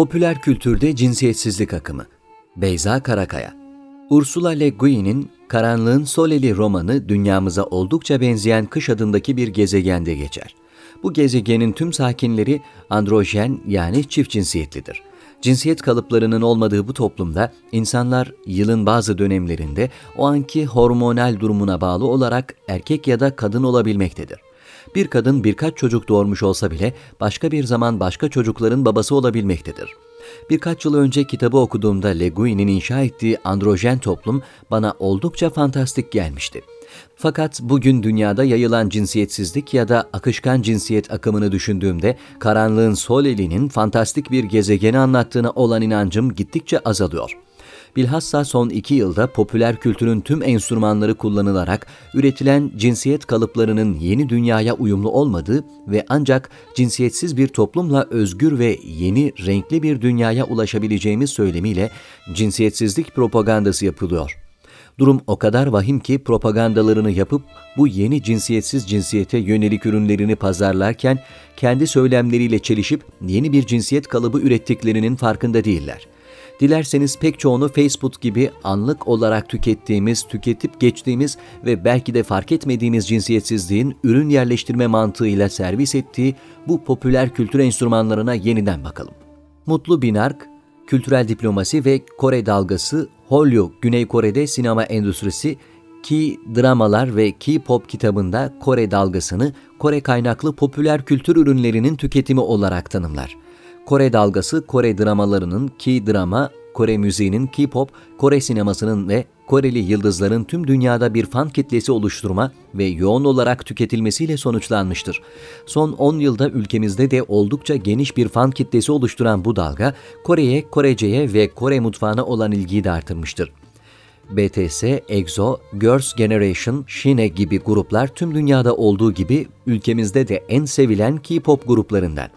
Popüler kültürde cinsiyetsizlik akımı. Beyza Karakaya. Ursula Le Guin'in Karanlığın Soleli romanı dünyamıza oldukça benzeyen Kış adındaki bir gezegende geçer. Bu gezegenin tüm sakinleri androjen yani çift cinsiyetlidir. Cinsiyet kalıplarının olmadığı bu toplumda insanlar yılın bazı dönemlerinde o anki hormonal durumuna bağlı olarak erkek ya da kadın olabilmektedir. Bir kadın birkaç çocuk doğurmuş olsa bile başka bir zaman başka çocukların babası olabilmektedir. Birkaç yıl önce kitabı okuduğumda Le Guin'in inşa ettiği androjen toplum bana oldukça fantastik gelmişti. Fakat bugün dünyada yayılan cinsiyetsizlik ya da akışkan cinsiyet akımını düşündüğümde karanlığın sol elinin fantastik bir gezegeni anlattığına olan inancım gittikçe azalıyor.'' Bilhassa son iki yılda popüler kültürün tüm enstrümanları kullanılarak üretilen cinsiyet kalıplarının yeni dünyaya uyumlu olmadığı ve ancak cinsiyetsiz bir toplumla özgür ve yeni renkli bir dünyaya ulaşabileceğimiz söylemiyle cinsiyetsizlik propagandası yapılıyor. Durum o kadar vahim ki propagandalarını yapıp bu yeni cinsiyetsiz cinsiyete yönelik ürünlerini pazarlarken kendi söylemleriyle çelişip yeni bir cinsiyet kalıbı ürettiklerinin farkında değiller.'' Dilerseniz pek çoğunu Facebook gibi anlık olarak tükettiğimiz, tüketip geçtiğimiz ve belki de fark etmediğimiz cinsiyetsizliğin ürün yerleştirme mantığıyla servis ettiği bu popüler kültür enstrümanlarına yeniden bakalım. Mutlu Binark, Kültürel Diplomasi ve Kore Dalgası, Holyo, Güney Kore'de sinema endüstrisi, Ki Dramalar ve Ki Pop kitabında Kore dalgasını Kore kaynaklı popüler kültür ürünlerinin tüketimi olarak tanımlar. Kore dalgası Kore dramalarının ki drama, Kore müziğinin K-pop, Kore sinemasının ve Koreli yıldızların tüm dünyada bir fan kitlesi oluşturma ve yoğun olarak tüketilmesiyle sonuçlanmıştır. Son 10 yılda ülkemizde de oldukça geniş bir fan kitlesi oluşturan bu dalga, Kore'ye, Korece'ye ve Kore mutfağına olan ilgiyi de artırmıştır. BTS, EXO, Girls' Generation, Shine gibi gruplar tüm dünyada olduğu gibi ülkemizde de en sevilen K-pop gruplarından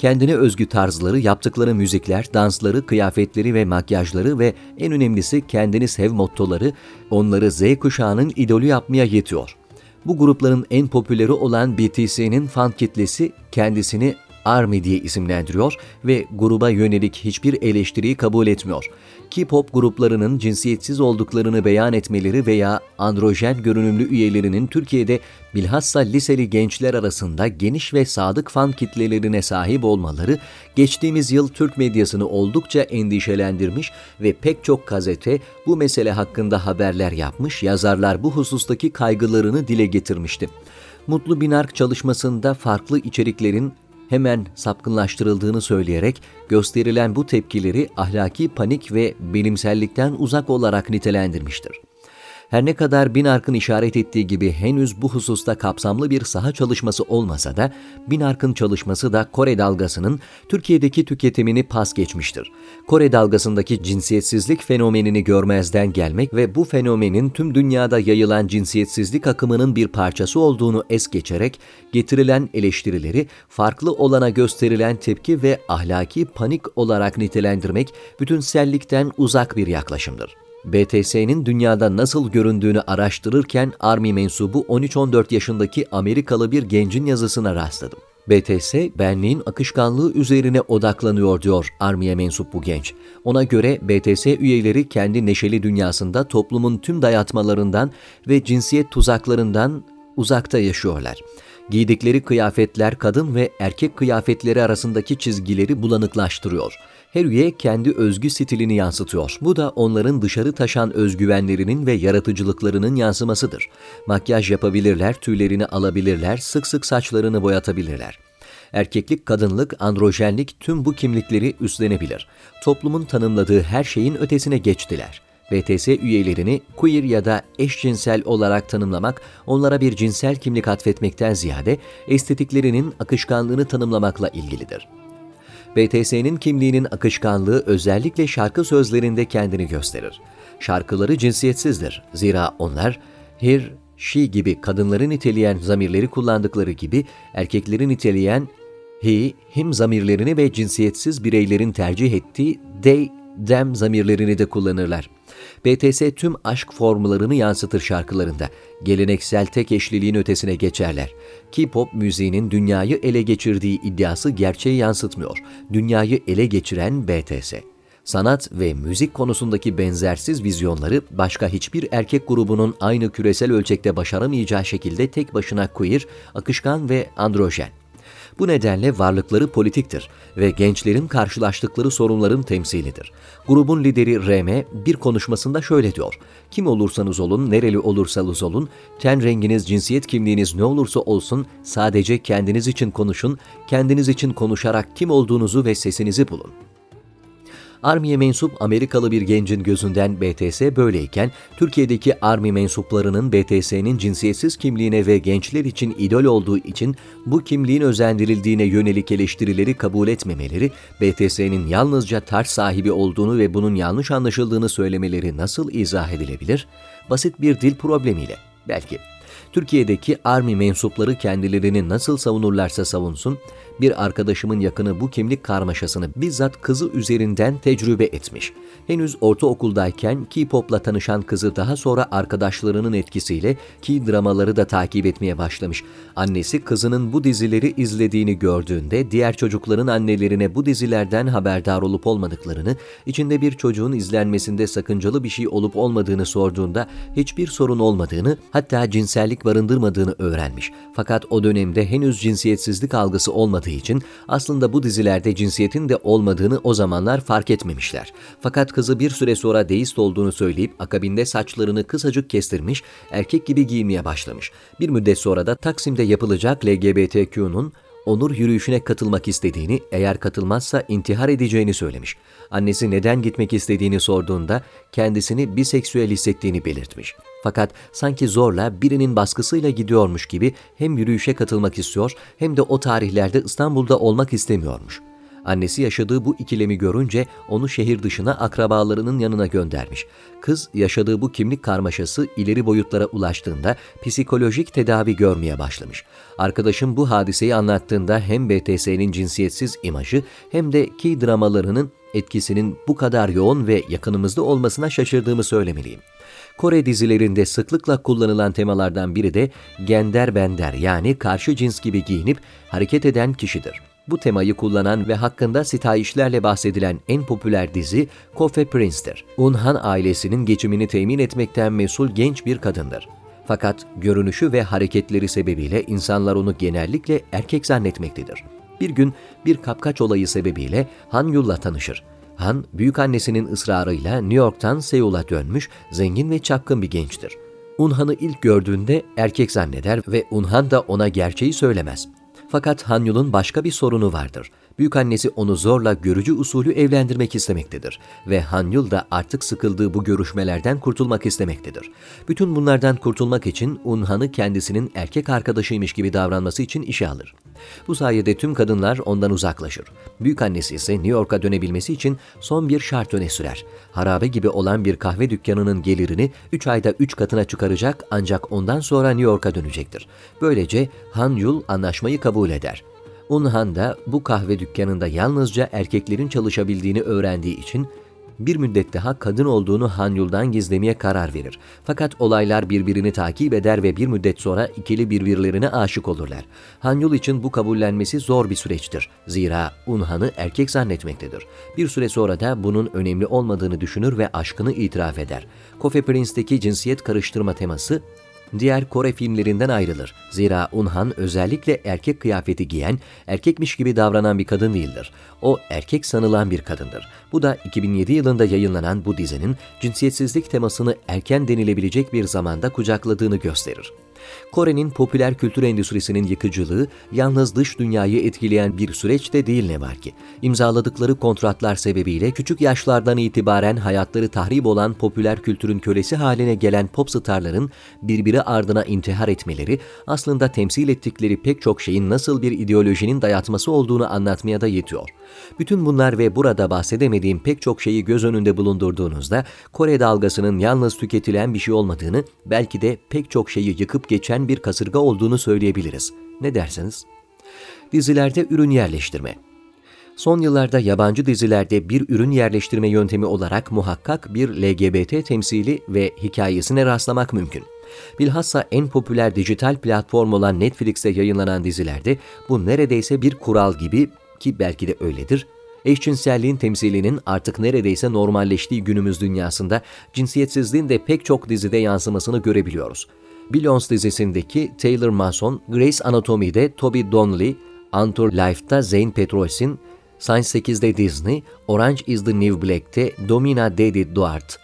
kendine özgü tarzları, yaptıkları müzikler, dansları, kıyafetleri ve makyajları ve en önemlisi kendini sev mottoları onları Z kuşağının idolü yapmaya yetiyor. Bu grupların en popüleri olan BTS'nin fan kitlesi kendisini ARMY diye isimlendiriyor ve gruba yönelik hiçbir eleştiriyi kabul etmiyor. K-pop gruplarının cinsiyetsiz olduklarını beyan etmeleri veya androjen görünümlü üyelerinin Türkiye'de bilhassa liseli gençler arasında geniş ve sadık fan kitlelerine sahip olmaları geçtiğimiz yıl Türk medyasını oldukça endişelendirmiş ve pek çok gazete bu mesele hakkında haberler yapmış, yazarlar bu husustaki kaygılarını dile getirmişti. Mutlu Binark çalışmasında farklı içeriklerin hemen sapkınlaştırıldığını söyleyerek gösterilen bu tepkileri ahlaki panik ve bilimsellikten uzak olarak nitelendirmiştir. Her ne kadar Binark'ın işaret ettiği gibi henüz bu hususta kapsamlı bir saha çalışması olmasa da Binark'ın çalışması da Kore dalgasının Türkiye'deki tüketimini pas geçmiştir. Kore dalgasındaki cinsiyetsizlik fenomenini görmezden gelmek ve bu fenomenin tüm dünyada yayılan cinsiyetsizlik akımının bir parçası olduğunu es geçerek getirilen eleştirileri farklı olana gösterilen tepki ve ahlaki panik olarak nitelendirmek bütünsellikten uzak bir yaklaşımdır. BTS'nin dünyada nasıl göründüğünü araştırırken Army mensubu 13-14 yaşındaki Amerikalı bir gencin yazısına rastladım. BTS, benliğin akışkanlığı üzerine odaklanıyor diyor Army'ye mensup bu genç. Ona göre BTS üyeleri kendi neşeli dünyasında toplumun tüm dayatmalarından ve cinsiyet tuzaklarından uzakta yaşıyorlar. Giydikleri kıyafetler kadın ve erkek kıyafetleri arasındaki çizgileri bulanıklaştırıyor her üye kendi özgü stilini yansıtıyor. Bu da onların dışarı taşan özgüvenlerinin ve yaratıcılıklarının yansımasıdır. Makyaj yapabilirler, tüylerini alabilirler, sık sık saçlarını boyatabilirler. Erkeklik, kadınlık, androjenlik tüm bu kimlikleri üstlenebilir. Toplumun tanımladığı her şeyin ötesine geçtiler. BTS üyelerini queer ya da eşcinsel olarak tanımlamak, onlara bir cinsel kimlik atfetmekten ziyade estetiklerinin akışkanlığını tanımlamakla ilgilidir. BTS'nin kimliğinin akışkanlığı özellikle şarkı sözlerinde kendini gösterir. Şarkıları cinsiyetsizdir. Zira onlar her, she gibi kadınları niteleyen zamirleri kullandıkları gibi erkekleri niteleyen he, him zamirlerini ve cinsiyetsiz bireylerin tercih ettiği they, them zamirlerini de kullanırlar. BTS tüm aşk formlarını yansıtır şarkılarında. Geleneksel tek eşliliğin ötesine geçerler. K-pop müziğinin dünyayı ele geçirdiği iddiası gerçeği yansıtmıyor. Dünyayı ele geçiren BTS. Sanat ve müzik konusundaki benzersiz vizyonları başka hiçbir erkek grubunun aynı küresel ölçekte başaramayacağı şekilde tek başına queer, akışkan ve androjen. Bu nedenle varlıkları politiktir ve gençlerin karşılaştıkları sorunların temsilidir. Grubun lideri RM bir konuşmasında şöyle diyor. Kim olursanız olun, nereli olursanız olun, ten renginiz, cinsiyet kimliğiniz ne olursa olsun sadece kendiniz için konuşun, kendiniz için konuşarak kim olduğunuzu ve sesinizi bulun. Army'ye mensup Amerikalı bir gencin gözünden BTS böyleyken, Türkiye'deki Army mensuplarının BTS'nin cinsiyetsiz kimliğine ve gençler için idol olduğu için bu kimliğin özendirildiğine yönelik eleştirileri kabul etmemeleri, BTS'nin yalnızca tarz sahibi olduğunu ve bunun yanlış anlaşıldığını söylemeleri nasıl izah edilebilir? Basit bir dil problemiyle, belki. Türkiye'deki Army mensupları kendilerini nasıl savunurlarsa savunsun, bir arkadaşımın yakını bu kimlik karmaşasını bizzat kızı üzerinden tecrübe etmiş. Henüz ortaokuldayken K-pop'la tanışan kızı daha sonra arkadaşlarının etkisiyle ki dramaları da takip etmeye başlamış. Annesi kızının bu dizileri izlediğini gördüğünde diğer çocukların annelerine bu dizilerden haberdar olup olmadıklarını, içinde bir çocuğun izlenmesinde sakıncalı bir şey olup olmadığını sorduğunda hiçbir sorun olmadığını, hatta cinsellik barındırmadığını öğrenmiş. Fakat o dönemde henüz cinsiyetsizlik algısı olmadığı için aslında bu dizilerde cinsiyetin de olmadığını o zamanlar fark etmemişler. Fakat kızı bir süre sonra deist olduğunu söyleyip akabinde saçlarını kısacık kestirmiş, erkek gibi giyinmeye başlamış. Bir müddet sonra da Taksim'de yapılacak LGBTQ'nun onur yürüyüşüne katılmak istediğini, eğer katılmazsa intihar edeceğini söylemiş. Annesi neden gitmek istediğini sorduğunda kendisini biseksüel hissettiğini belirtmiş. Fakat sanki zorla birinin baskısıyla gidiyormuş gibi hem yürüyüşe katılmak istiyor hem de o tarihlerde İstanbul'da olmak istemiyormuş. Annesi yaşadığı bu ikilemi görünce onu şehir dışına akrabalarının yanına göndermiş. Kız yaşadığı bu kimlik karmaşası ileri boyutlara ulaştığında psikolojik tedavi görmeye başlamış. Arkadaşım bu hadiseyi anlattığında hem BTS'nin cinsiyetsiz imajı hem de ki dramalarının etkisinin bu kadar yoğun ve yakınımızda olmasına şaşırdığımı söylemeliyim. Kore dizilerinde sıklıkla kullanılan temalardan biri de gender bender yani karşı cins gibi giyinip hareket eden kişidir. Bu temayı kullanan ve hakkında sitayişlerle bahsedilen en popüler dizi Kofe Prince'tir. Unhan ailesinin geçimini temin etmekten mesul genç bir kadındır. Fakat görünüşü ve hareketleri sebebiyle insanlar onu genellikle erkek zannetmektedir. Bir gün bir kapkaç olayı sebebiyle Han Yul'la tanışır. Han, büyük annesinin ısrarıyla New York'tan Seul'a dönmüş zengin ve çapkın bir gençtir. Unhan'ı ilk gördüğünde erkek zanneder ve Unhan da ona gerçeği söylemez. Fakat Hanyul'un başka bir sorunu vardır. Büyükannesi onu zorla görücü usulü evlendirmek istemektedir ve Hanyul da artık sıkıldığı bu görüşmelerden kurtulmak istemektedir. Bütün bunlardan kurtulmak için Unhan'ı kendisinin erkek arkadaşıymış gibi davranması için işe alır. Bu sayede tüm kadınlar ondan uzaklaşır. Büyükannesi ise New York'a dönebilmesi için son bir şart öne sürer. Harabe gibi olan bir kahve dükkanının gelirini 3 ayda 3 katına çıkaracak ancak ondan sonra New York'a dönecektir. Böylece Han Yul anlaşmayı kabul eder. Unhan da bu kahve dükkanında yalnızca erkeklerin çalışabildiğini öğrendiği için bir müddet daha kadın olduğunu Hanyul'dan gizlemeye karar verir. Fakat olaylar birbirini takip eder ve bir müddet sonra ikili birbirlerine aşık olurlar. Hanyul için bu kabullenmesi zor bir süreçtir. Zira Unhan'ı erkek zannetmektedir. Bir süre sonra da bunun önemli olmadığını düşünür ve aşkını itiraf eder. Coffee Prince'deki cinsiyet karıştırma teması diğer Kore filmlerinden ayrılır. Zira Unhan özellikle erkek kıyafeti giyen, erkekmiş gibi davranan bir kadın değildir. O erkek sanılan bir kadındır. Bu da 2007 yılında yayınlanan bu dizinin cinsiyetsizlik temasını erken denilebilecek bir zamanda kucakladığını gösterir. Kore'nin popüler kültür endüstrisinin yıkıcılığı yalnız dış dünyayı etkileyen bir süreç de değil ne var ki. İmzaladıkları kontratlar sebebiyle küçük yaşlardan itibaren hayatları tahrip olan popüler kültürün kölesi haline gelen pop starların birbiri ardına intihar etmeleri aslında temsil ettikleri pek çok şeyin nasıl bir ideolojinin dayatması olduğunu anlatmaya da yetiyor. Bütün bunlar ve burada bahsedemediğim pek çok şeyi göz önünde bulundurduğunuzda Kore dalgasının yalnız tüketilen bir şey olmadığını, belki de pek çok şeyi yıkıp geçen bir kasırga olduğunu söyleyebiliriz. Ne dersiniz? Dizilerde ürün yerleştirme. Son yıllarda yabancı dizilerde bir ürün yerleştirme yöntemi olarak muhakkak bir LGBT temsili ve hikayesine rastlamak mümkün. Bilhassa en popüler dijital platform olan Netflix'te yayınlanan dizilerde bu neredeyse bir kural gibi ki belki de öyledir. Eşcinselliğin temsilinin artık neredeyse normalleştiği günümüz dünyasında cinsiyetsizliğin de pek çok dizide yansımasını görebiliyoruz. Billions dizisindeki Taylor Mason, Grace Anatomy'de Toby Donnelly, Antur Life'da Zane Petros'in, Science 8'de Disney, Orange is the New Black'te Domina Dedi Duarte,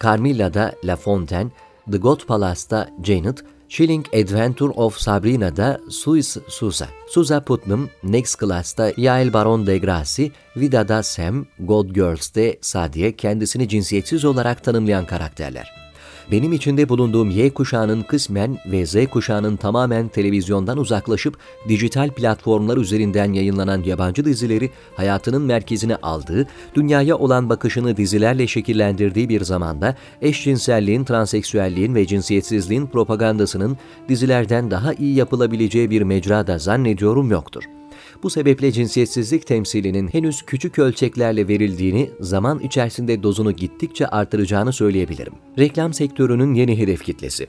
Carmilla'da La Fontaine, The God Palace'da Janet, Chilling Adventure of Sabrina'da Suis Sousa, Susa Putnam, Next Class'ta Yael Baron de Gracie, Vida'da Sam, God Girls'te Sadie kendisini cinsiyetsiz olarak tanımlayan karakterler. Benim içinde bulunduğum Y kuşağının kısmen ve Z kuşağının tamamen televizyondan uzaklaşıp dijital platformlar üzerinden yayınlanan yabancı dizileri hayatının merkezine aldığı, dünyaya olan bakışını dizilerle şekillendirdiği bir zamanda eşcinselliğin, transseksüelliğin ve cinsiyetsizliğin propagandasının dizilerden daha iyi yapılabileceği bir mecrada zannediyorum yoktur. Bu sebeple cinsiyetsizlik temsilinin henüz küçük ölçeklerle verildiğini, zaman içerisinde dozunu gittikçe artıracağını söyleyebilirim. Reklam sektörünün yeni hedef kitlesi.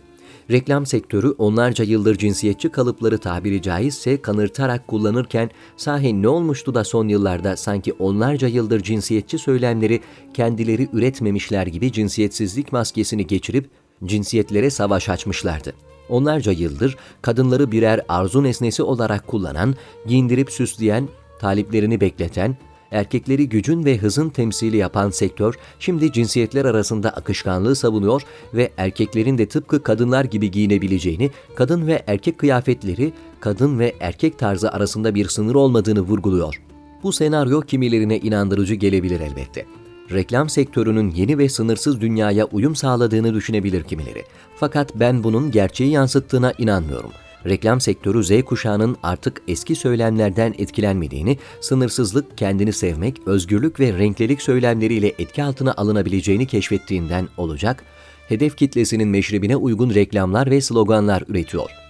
Reklam sektörü onlarca yıldır cinsiyetçi kalıpları tabiri caizse kanırtarak kullanırken sahi ne olmuştu da son yıllarda sanki onlarca yıldır cinsiyetçi söylemleri kendileri üretmemişler gibi cinsiyetsizlik maskesini geçirip cinsiyetlere savaş açmışlardı. Onlarca yıldır kadınları birer arzu nesnesi olarak kullanan, giyindirip süsleyen, taliplerini bekleten, erkekleri gücün ve hızın temsili yapan sektör şimdi cinsiyetler arasında akışkanlığı savunuyor ve erkeklerin de tıpkı kadınlar gibi giyinebileceğini, kadın ve erkek kıyafetleri, kadın ve erkek tarzı arasında bir sınır olmadığını vurguluyor. Bu senaryo kimilerine inandırıcı gelebilir elbette reklam sektörünün yeni ve sınırsız dünyaya uyum sağladığını düşünebilir kimileri. Fakat ben bunun gerçeği yansıttığına inanmıyorum. Reklam sektörü Z kuşağının artık eski söylemlerden etkilenmediğini, sınırsızlık, kendini sevmek, özgürlük ve renklilik söylemleriyle etki altına alınabileceğini keşfettiğinden olacak, hedef kitlesinin meşrebine uygun reklamlar ve sloganlar üretiyor.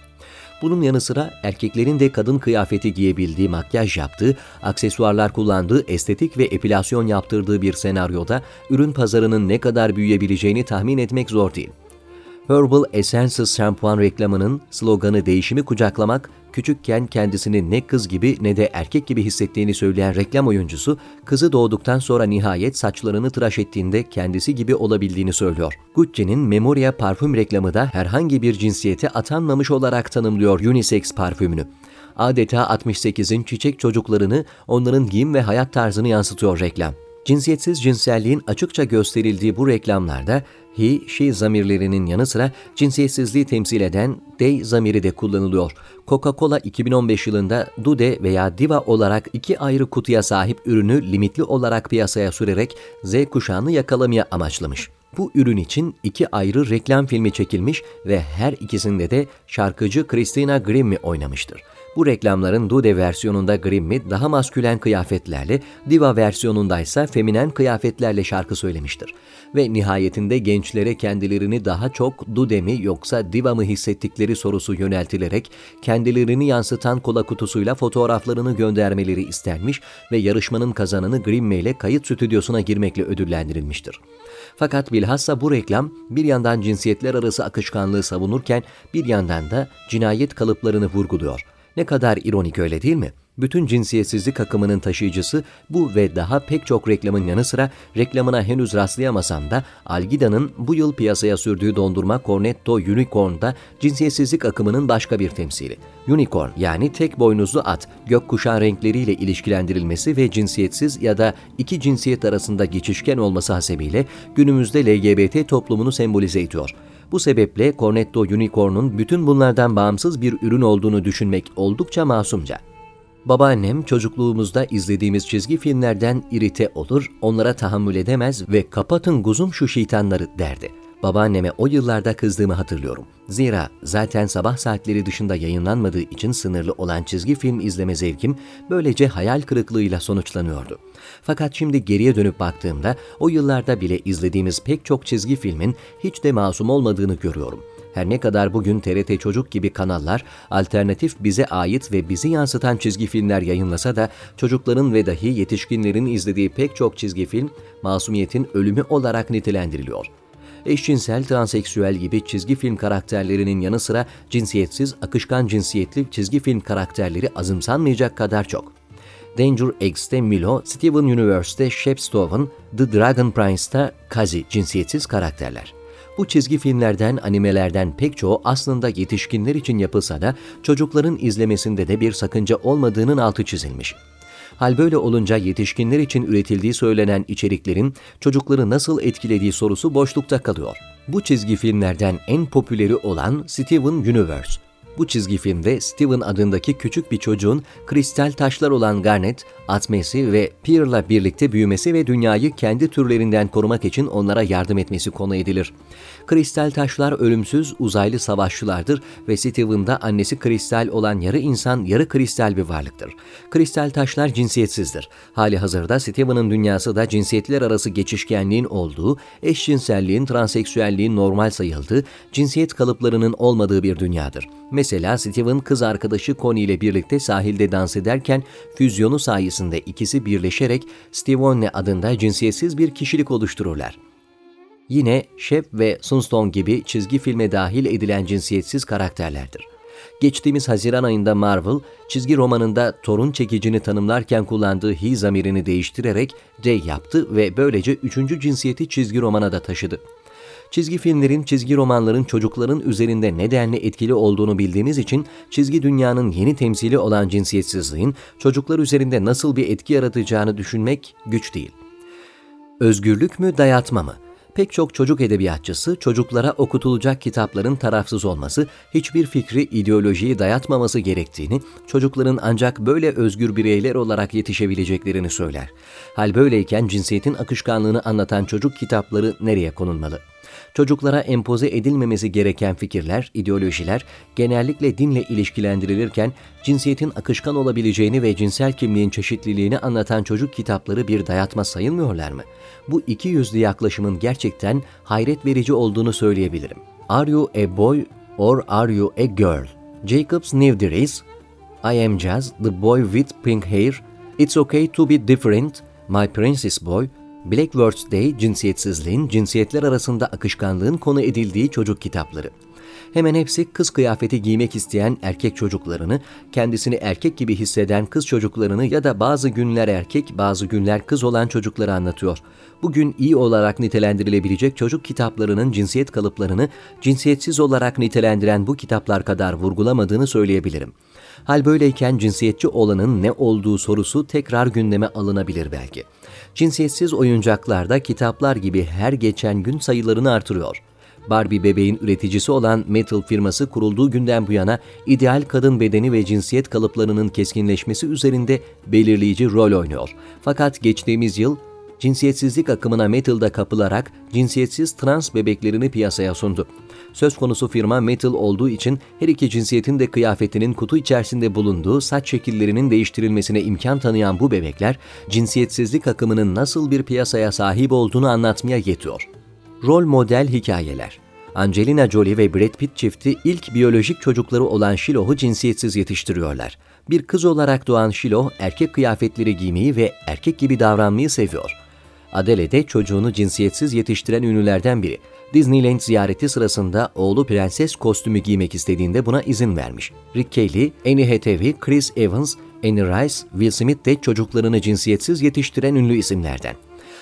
Bunun yanı sıra erkeklerin de kadın kıyafeti giyebildiği, makyaj yaptığı, aksesuarlar kullandığı, estetik ve epilasyon yaptırdığı bir senaryoda ürün pazarının ne kadar büyüyebileceğini tahmin etmek zor değil. Herbal Essences şampuan reklamının sloganı değişimi kucaklamak, küçükken kendisini ne kız gibi ne de erkek gibi hissettiğini söyleyen reklam oyuncusu, kızı doğduktan sonra nihayet saçlarını tıraş ettiğinde kendisi gibi olabildiğini söylüyor. Gucci'nin Memoria parfüm reklamı da herhangi bir cinsiyete atanmamış olarak tanımlıyor unisex parfümünü adeta 68'in çiçek çocuklarını, onların giyim ve hayat tarzını yansıtıyor reklam. Cinsiyetsiz cinselliğin açıkça gösterildiği bu reklamlarda he, she zamirlerinin yanı sıra cinsiyetsizliği temsil eden they zamiri de kullanılıyor. Coca-Cola 2015 yılında Dude veya Diva olarak iki ayrı kutuya sahip ürünü limitli olarak piyasaya sürerek Z kuşağını yakalamaya amaçlamış. Bu ürün için iki ayrı reklam filmi çekilmiş ve her ikisinde de şarkıcı Christina Grimmie oynamıştır. Bu reklamların Dude versiyonunda Grimmy daha maskülen kıyafetlerle, Diva versiyonunda ise feminen kıyafetlerle şarkı söylemiştir. Ve nihayetinde gençlere kendilerini daha çok Dude mi yoksa Diva mı hissettikleri sorusu yöneltilerek kendilerini yansıtan kola kutusuyla fotoğraflarını göndermeleri istenmiş ve yarışmanın kazananı Grimme ile kayıt stüdyosuna girmekle ödüllendirilmiştir. Fakat bilhassa bu reklam bir yandan cinsiyetler arası akışkanlığı savunurken bir yandan da cinayet kalıplarını vurguluyor. Ne kadar ironik öyle değil mi? Bütün cinsiyetsizlik akımının taşıyıcısı bu ve daha pek çok reklamın yanı sıra reklamına henüz rastlayamasam da Algida'nın bu yıl piyasaya sürdüğü dondurma Cornetto Unicorn'da cinsiyetsizlik akımının başka bir temsili. Unicorn yani tek boynuzlu at, gökkuşağı renkleriyle ilişkilendirilmesi ve cinsiyetsiz ya da iki cinsiyet arasında geçişken olması hasebiyle günümüzde LGBT toplumunu sembolize ediyor. Bu sebeple Cornetto Unicorn'un bütün bunlardan bağımsız bir ürün olduğunu düşünmek oldukça masumca. Babaannem çocukluğumuzda izlediğimiz çizgi filmlerden irite olur, onlara tahammül edemez ve kapatın guzum şu şeytanları derdi. Babaanneme o yıllarda kızdığımı hatırlıyorum. Zira zaten sabah saatleri dışında yayınlanmadığı için sınırlı olan çizgi film izleme zevkim böylece hayal kırıklığıyla sonuçlanıyordu. Fakat şimdi geriye dönüp baktığımda o yıllarda bile izlediğimiz pek çok çizgi filmin hiç de masum olmadığını görüyorum Her ne kadar bugün TRT Çocuk gibi kanallar alternatif bize ait ve bizi yansıtan çizgi filmler yayınlasa da çocukların ve dahi yetişkinlerin izlediği pek çok çizgi film masumiyetin ölümü olarak nitelendiriliyor. Eşcinsel, transseksüel gibi çizgi film karakterlerinin yanı sıra cinsiyetsiz, akışkan cinsiyetli çizgi film karakterleri azımsanmayacak kadar çok. Danger X'te Milo, Steven Universe'te Shep Stoven, The Dragon Prince'ta Kazi cinsiyetsiz karakterler. Bu çizgi filmlerden, animelerden pek çoğu aslında yetişkinler için yapılsa da çocukların izlemesinde de bir sakınca olmadığının altı çizilmiş. Hal böyle olunca yetişkinler için üretildiği söylenen içeriklerin çocukları nasıl etkilediği sorusu boşlukta kalıyor. Bu çizgi filmlerden en popüleri olan Steven Universe. Bu çizgi filmde Steven adındaki küçük bir çocuğun kristal taşlar olan Garnet, Atmesi ve Pearl'la birlikte büyümesi ve dünyayı kendi türlerinden korumak için onlara yardım etmesi konu edilir. Kristal taşlar ölümsüz uzaylı savaşçılardır ve Steven'da annesi kristal olan yarı insan, yarı kristal bir varlıktır. Kristal taşlar cinsiyetsizdir. Hali hazırda Steven'ın dünyası da cinsiyetler arası geçişkenliğin olduğu, eşcinselliğin, transseksüelliğin normal sayıldığı, cinsiyet kalıplarının olmadığı bir dünyadır. Mesela Steven kız arkadaşı Connie ile birlikte sahilde dans ederken füzyonu sayesinde ikisi birleşerek Stevonne adında cinsiyetsiz bir kişilik oluştururlar. Yine Shep ve Sunstone gibi çizgi filme dahil edilen cinsiyetsiz karakterlerdir. Geçtiğimiz Haziran ayında Marvel, çizgi romanında torun çekicini tanımlarken kullandığı he zamirini değiştirerek D yaptı ve böylece üçüncü cinsiyeti çizgi romana da taşıdı. Çizgi filmlerin, çizgi romanların çocukların üzerinde nedenli etkili olduğunu bildiğimiz için çizgi dünyanın yeni temsili olan cinsiyetsizliğin çocuklar üzerinde nasıl bir etki yaratacağını düşünmek güç değil. Özgürlük mü, dayatma mı? Pek çok çocuk edebiyatçısı çocuklara okutulacak kitapların tarafsız olması, hiçbir fikri, ideolojiyi dayatmaması gerektiğini, çocukların ancak böyle özgür bireyler olarak yetişebileceklerini söyler. Hal böyleyken cinsiyetin akışkanlığını anlatan çocuk kitapları nereye konulmalı? Çocuklara empoze edilmemesi gereken fikirler, ideolojiler genellikle dinle ilişkilendirilirken cinsiyetin akışkan olabileceğini ve cinsel kimliğin çeşitliliğini anlatan çocuk kitapları bir dayatma sayılmıyorlar mı? Bu iki yüzlü yaklaşımın gerçekten hayret verici olduğunu söyleyebilirim. Are you a boy or are you a girl? Jacob's New Dress, I am Jazz, The Boy with Pink Hair, It's Okay to be Different, My Princess Boy, Blackwords Day cinsiyetsizliğin, cinsiyetler arasında akışkanlığın konu edildiği çocuk kitapları. Hemen hepsi kız kıyafeti giymek isteyen erkek çocuklarını, kendisini erkek gibi hisseden kız çocuklarını ya da bazı günler erkek, bazı günler kız olan çocukları anlatıyor. Bugün iyi olarak nitelendirilebilecek çocuk kitaplarının cinsiyet kalıplarını cinsiyetsiz olarak nitelendiren bu kitaplar kadar vurgulamadığını söyleyebilirim. Hal böyleyken cinsiyetçi olanın ne olduğu sorusu tekrar gündeme alınabilir belki. Cinsiyetsiz oyuncaklarda kitaplar gibi her geçen gün sayılarını artırıyor. Barbie bebeğin üreticisi olan Metal firması kurulduğu günden bu yana ideal kadın bedeni ve cinsiyet kalıplarının keskinleşmesi üzerinde belirleyici rol oynuyor. Fakat geçtiğimiz yıl cinsiyetsizlik akımına Metal'da kapılarak cinsiyetsiz trans bebeklerini piyasaya sundu. Söz konusu firma Metal olduğu için her iki cinsiyetin de kıyafetinin kutu içerisinde bulunduğu saç şekillerinin değiştirilmesine imkan tanıyan bu bebekler, cinsiyetsizlik akımının nasıl bir piyasaya sahip olduğunu anlatmaya yetiyor. Rol model hikayeler Angelina Jolie ve Brad Pitt çifti ilk biyolojik çocukları olan Shiloh'u cinsiyetsiz yetiştiriyorlar. Bir kız olarak doğan Shiloh, erkek kıyafetleri giymeyi ve erkek gibi davranmayı seviyor. Adele de çocuğunu cinsiyetsiz yetiştiren ünlülerden biri. Disneyland ziyareti sırasında oğlu prenses kostümü giymek istediğinde buna izin vermiş. Rick Kelly, Annie Hathaway, Chris Evans, Annie Rice, Will Smith de çocuklarını cinsiyetsiz yetiştiren ünlü isimlerden.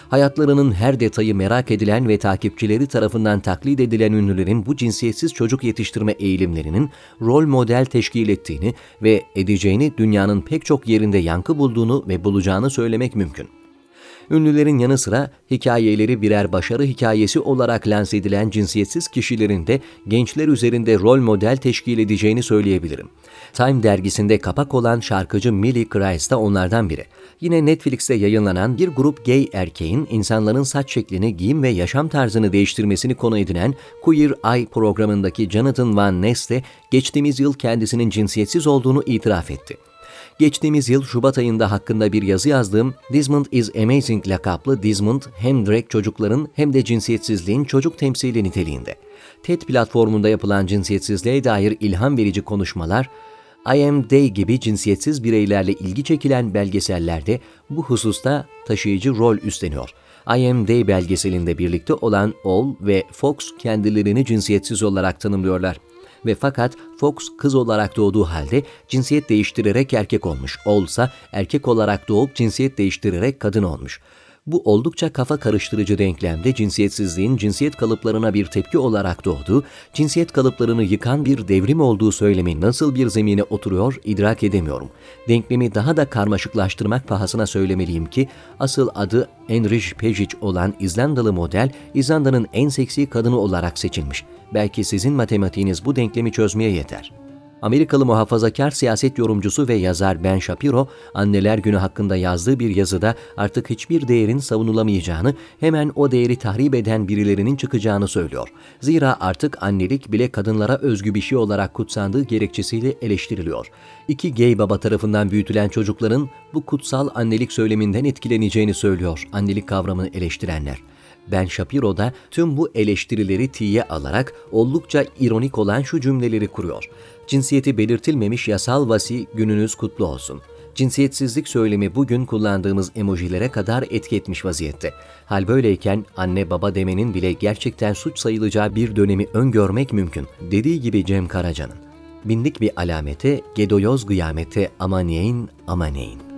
Hayatlarının her detayı merak edilen ve takipçileri tarafından taklit edilen ünlülerin bu cinsiyetsiz çocuk yetiştirme eğilimlerinin rol model teşkil ettiğini ve edeceğini dünyanın pek çok yerinde yankı bulduğunu ve bulacağını söylemek mümkün. Ünlülerin yanı sıra hikayeleri birer başarı hikayesi olarak lanse edilen cinsiyetsiz kişilerin de gençler üzerinde rol model teşkil edeceğini söyleyebilirim. Time dergisinde kapak olan şarkıcı Millie Christ da onlardan biri. Yine Netflix'te yayınlanan bir grup gay erkeğin insanların saç şeklini, giyim ve yaşam tarzını değiştirmesini konu edinen Queer Eye programındaki Jonathan Van Ness de geçtiğimiz yıl kendisinin cinsiyetsiz olduğunu itiraf etti. Geçtiğimiz yıl Şubat ayında hakkında bir yazı yazdığım Desmond is Amazing lakaplı Desmond hem direkt çocukların hem de cinsiyetsizliğin çocuk temsili niteliğinde. TED platformunda yapılan cinsiyetsizliğe dair ilham verici konuşmalar, I Am Day gibi cinsiyetsiz bireylerle ilgi çekilen belgesellerde bu hususta taşıyıcı rol üstleniyor. I Am Day belgeselinde birlikte olan All ve Fox kendilerini cinsiyetsiz olarak tanımlıyorlar ve fakat Fox kız olarak doğduğu halde cinsiyet değiştirerek erkek olmuş. Olsa erkek olarak doğup cinsiyet değiştirerek kadın olmuş. Bu oldukça kafa karıştırıcı denklemde cinsiyetsizliğin cinsiyet kalıplarına bir tepki olarak doğduğu, cinsiyet kalıplarını yıkan bir devrim olduğu söylemi nasıl bir zemine oturuyor idrak edemiyorum. Denklemi daha da karmaşıklaştırmak pahasına söylemeliyim ki asıl adı Enrich Pejic olan İzlandalı model İzlanda'nın en seksi kadını olarak seçilmiş. Belki sizin matematiğiniz bu denklemi çözmeye yeter.'' Amerikalı muhafazakar siyaset yorumcusu ve yazar Ben Shapiro, Anneler Günü hakkında yazdığı bir yazıda artık hiçbir değerin savunulamayacağını, hemen o değeri tahrip eden birilerinin çıkacağını söylüyor. Zira artık annelik bile kadınlara özgü bir şey olarak kutsandığı gerekçesiyle eleştiriliyor. İki gay baba tarafından büyütülen çocukların bu kutsal annelik söyleminden etkileneceğini söylüyor annelik kavramını eleştirenler. Ben Shapiro da tüm bu eleştirileri tiye alarak oldukça ironik olan şu cümleleri kuruyor. Cinsiyeti belirtilmemiş yasal vasi gününüz kutlu olsun. Cinsiyetsizlik söylemi bugün kullandığımız emojilere kadar etki etmiş vaziyette. Hal böyleyken anne baba demenin bile gerçekten suç sayılacağı bir dönemi öngörmek mümkün. Dediği gibi Cem Karaca'nın. Bindik bir alamete, gedoyoz kıyamete amaneyn amaneyn.